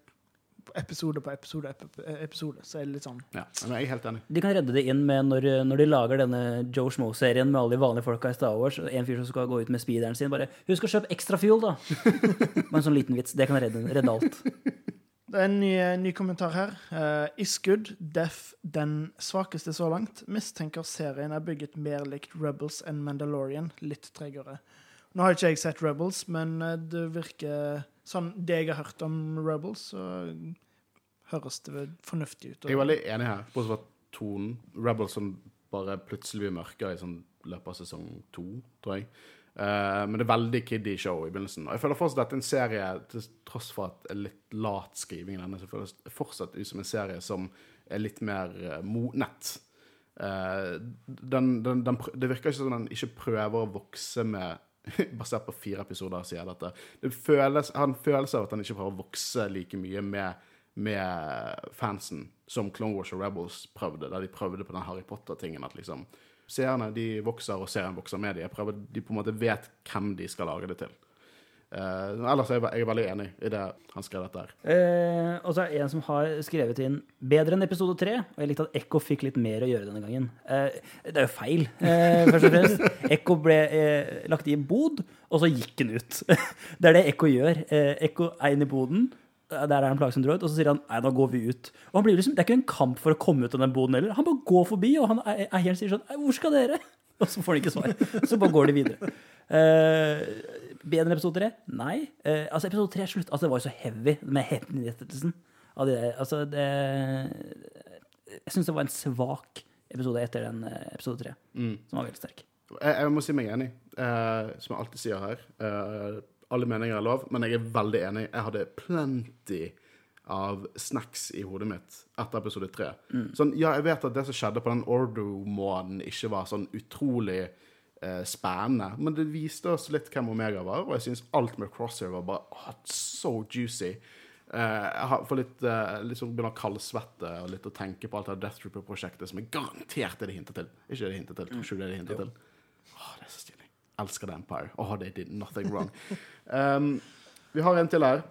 episode på episode, på episode, så er det litt sånn Ja, men jeg er helt enig. De kan redde det inn med når, når de lager denne Joe Schmoe-serien med alle de vanlige folka i Star Wars. En fyr som skal gå ut med speederen sin. Bare 'Husk å kjøpe ekstra fuel', da! [LAUGHS] Med en sånn liten vits. Det kan redde, redde alt. Det er en ny, ny kommentar her. Uh, Isgood, Death, den svakeste så langt. Mistenker serien er bygget mer likt Rebels enn Mandalorian. Litt tregere. Nå har ikke jeg sett Rebels, men eh, det virker sånn Det jeg har hørt om Rebels, så høres det fornuftig ut. Jeg er veldig enig her, bortsett fra tonen. Rebels som bare plutselig blir mørkere i sånn løpet av sesong to, tror jeg. Uh, men det er veldig kiddie show i begynnelsen. Og jeg føler fortsatt at en serie, til tross for at det er litt lat skriving i denne, så føles det fortsatt ut som en serie som er litt mer uh, modnet. Uh, den, den, den, det virker ikke som den ikke prøver å vokse med [LAUGHS] Basert på fire episoder, sier dette. Det føles, har en følelse av at han ikke prøver å vokse like mye med, med fansen som Clone Wars og Rebels prøvde, der de prøvde på den Harry Potter-tingen. At liksom seerne de vokser, og serien vokser med dem. De på en måte vet hvem de skal lage det til. Eh, ellers er jeg, jeg er veldig enig i det han skrev dette her. Eh, og så er det en som har skrevet inn 'bedre enn episode 3'. Og jeg likte at Ekko fikk litt mer å gjøre denne gangen. Eh, det er jo feil, eh, først og fremst. [LAUGHS] Ekko ble lagt i en bod, og så gikk han ut. [LAUGHS] det er det Ekko gjør. Ekko er inne i boden. Der er han plagsom droid, og så sier han nei, da går vi ut. Og han blir liksom, Det er ikke en kamp for å komme ut av den boden heller. Han bare går forbi, og han er, er helt sier sånn Hvor skal dere? [LAUGHS] Og så får han ikke svar. Så bare går de videre. Eh, bedre enn episode tre? Nei. Eh, altså, episode tre slutt. Altså, det var jo så heavy med henrettelsen av de der. Altså, det Jeg syns det var en svak episode etter den eh, episode tre, som var veldig sterk. Jeg, jeg må si meg enig, eh, som jeg alltid sier her. Eh, alle meninger er lov, men jeg er veldig enig. Jeg hadde plenty av snacks i hodet mitt etter episode tre. Sånn, ja, jeg vet at det som skjedde på den Ordo-måneden, ikke var sånn utrolig eh, spennende, men det viste oss litt hvem Omega var, og jeg syns alt med Crosshair var bare åh, så juicy. Eh, jeg får litt, eh, liksom begynner å kaldsvette og litt å tenke på alt det Death Trooper-prosjektet som jeg garantert er det hintet til. Ikke er det hintet til, tror ikke det er det hintet til. Åh, det er så stilig. Elsker The Empire. Åh, they did nothing wrong. um, [LAUGHS] vi har en til her,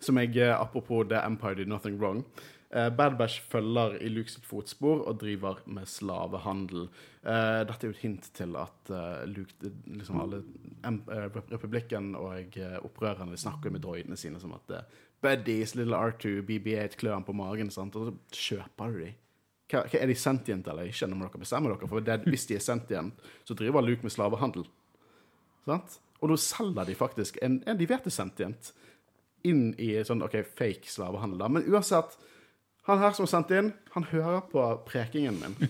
som jeg, eh, apropos The Empire did nothing wrong. Eh, Bad Bash følger i Luke sitt fotspor og driver med slavehandel. Eh, dette er jo et hint til at eh, Luke, liksom alle Republikken og opprørerne snakker med droidene sine som at Buddies, Little R2, BB8 klør han på magen, sant? og så kjøper du de. Hva, hva, er de sentient eller ikke? Når dere bestemmer dere. For det, hvis de er sentient, så driver Luke med slavehandel. Sant? Og nå selger de faktisk en, en de vet er sentient, inn i sånn OK, fake slavehandel. Men uansett, han her som har sendt inn, han hører på prekingen min. [LAUGHS]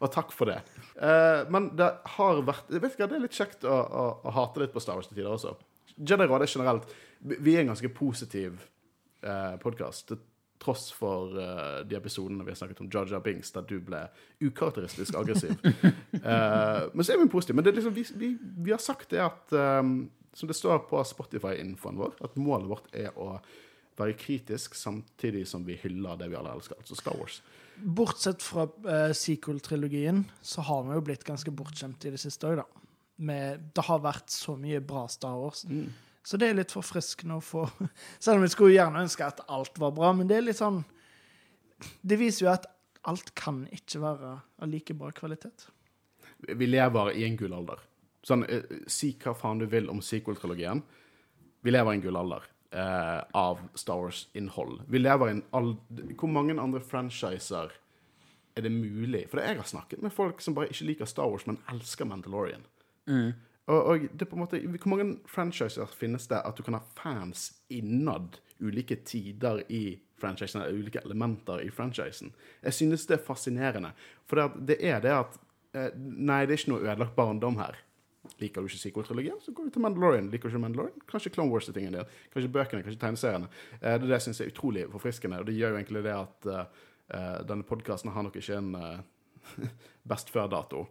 Og takk for det. Uh, men det har vært vet ikke, Det er litt kjekt å, å, å hate litt på Star Wars til tider også. Jedi-rådet er generelt Vi vi er en ganske positiv uh, podkast. Til tross for uh, de episodene vi har snakket om Jaja Bings, der du ble ukarakteristisk aggressiv. uh, [LAUGHS] men så er vi positive. Men det er liksom, vi, vi, vi har sagt det at um, Som det står på Spotify-infoen vår, at målet vårt er å være kritisk samtidig som vi hyller det vi alle elsker, altså Star Wars. Bortsett fra uh, sequel-trilogien, så har vi jo blitt ganske bortskjemt i det siste òg, da. Med, det har vært så mye bra Star Wars. Så det er litt forfriskende å få [LAUGHS] Selv om vi skulle gjerne ønske at alt var bra, men det er litt sånn Det viser jo at alt kan ikke være av like bra kvalitet. Vi lever i en gullalder. Sånn, eh, si hva faen du vil om sequel-trilogien. Vi lever i en gullalder eh, av Star Wars-innhold. Vi lever i en all... Hvor mange andre franchiser er det mulig? For jeg har snakket med folk som bare ikke liker Star Wars, men elsker Mandalorian. Og, og det er på en måte, Hvor mange franchiser finnes det at du kan ha fans innad ulike tider i franchisen, eller ulike elementer i franchisen? Jeg synes det er fascinerende. For det, det er det at eh, Nei, det er ikke noe ødelagt barndom her. Liker du ikke sequel-trilogien, så går du til Mandalorian. Liker du ikke Mandalorian, kanskje Clone Wars er tingen din. Kanskje bøkene, kanskje tegneseriene. Eh, det det jeg syns er utrolig forfriskende, og det gjør jo egentlig det at eh, eh, denne podkasten har nok ikke en eh, [LAUGHS] best før-dato.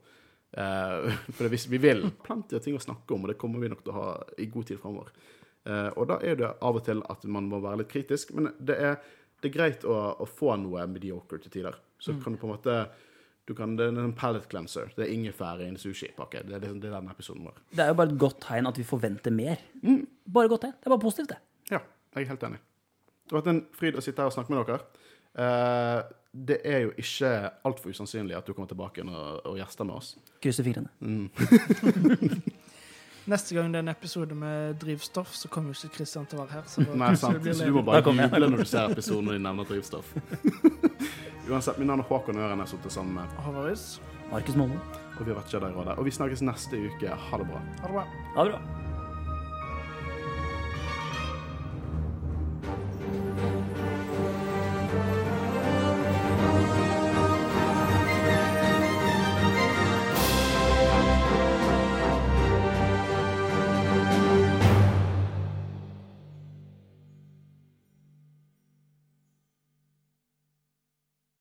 Eh, [LAUGHS] for hvis vi vil plenty av ting å snakke om, og det kommer vi nok til å ha i god tid framover. Eh, og da er det av og til at man må være litt kritisk, men det er, det er greit å, å få noe mediocre til tider. Så kan du på en måte du kan, Det er en palate cleanser. Det er ingefær i en sushipakke. Det, er det, det er den episoden vår. Det er jo bare et godt tegn at vi forventer mer. Bare godt tegn. Det er bare positivt, det. Ja, jeg er helt enig. Det har vært en fryd å sitte her og snakke med dere. Eh, det er jo ikke altfor usannsynlig at du kommer tilbake og, og gjester med oss. Krysser fingrene. [LAUGHS] Neste gang det er en episode med drivstoff, så kommer jo ikke Christian til å være her. Så Nei, sant. [LAUGHS] Så du må bare juble når du ser episoden og de nevner drivstoff. [LAUGHS] Uansett, mitt navn er Håkon Øren. Jeg har sittet sammen med Havaris. Markus Mollo. Og vi har vært Jedi-rådet. Og vi snakkes neste uke. Ha det bra. ha det bra. Ha det bra.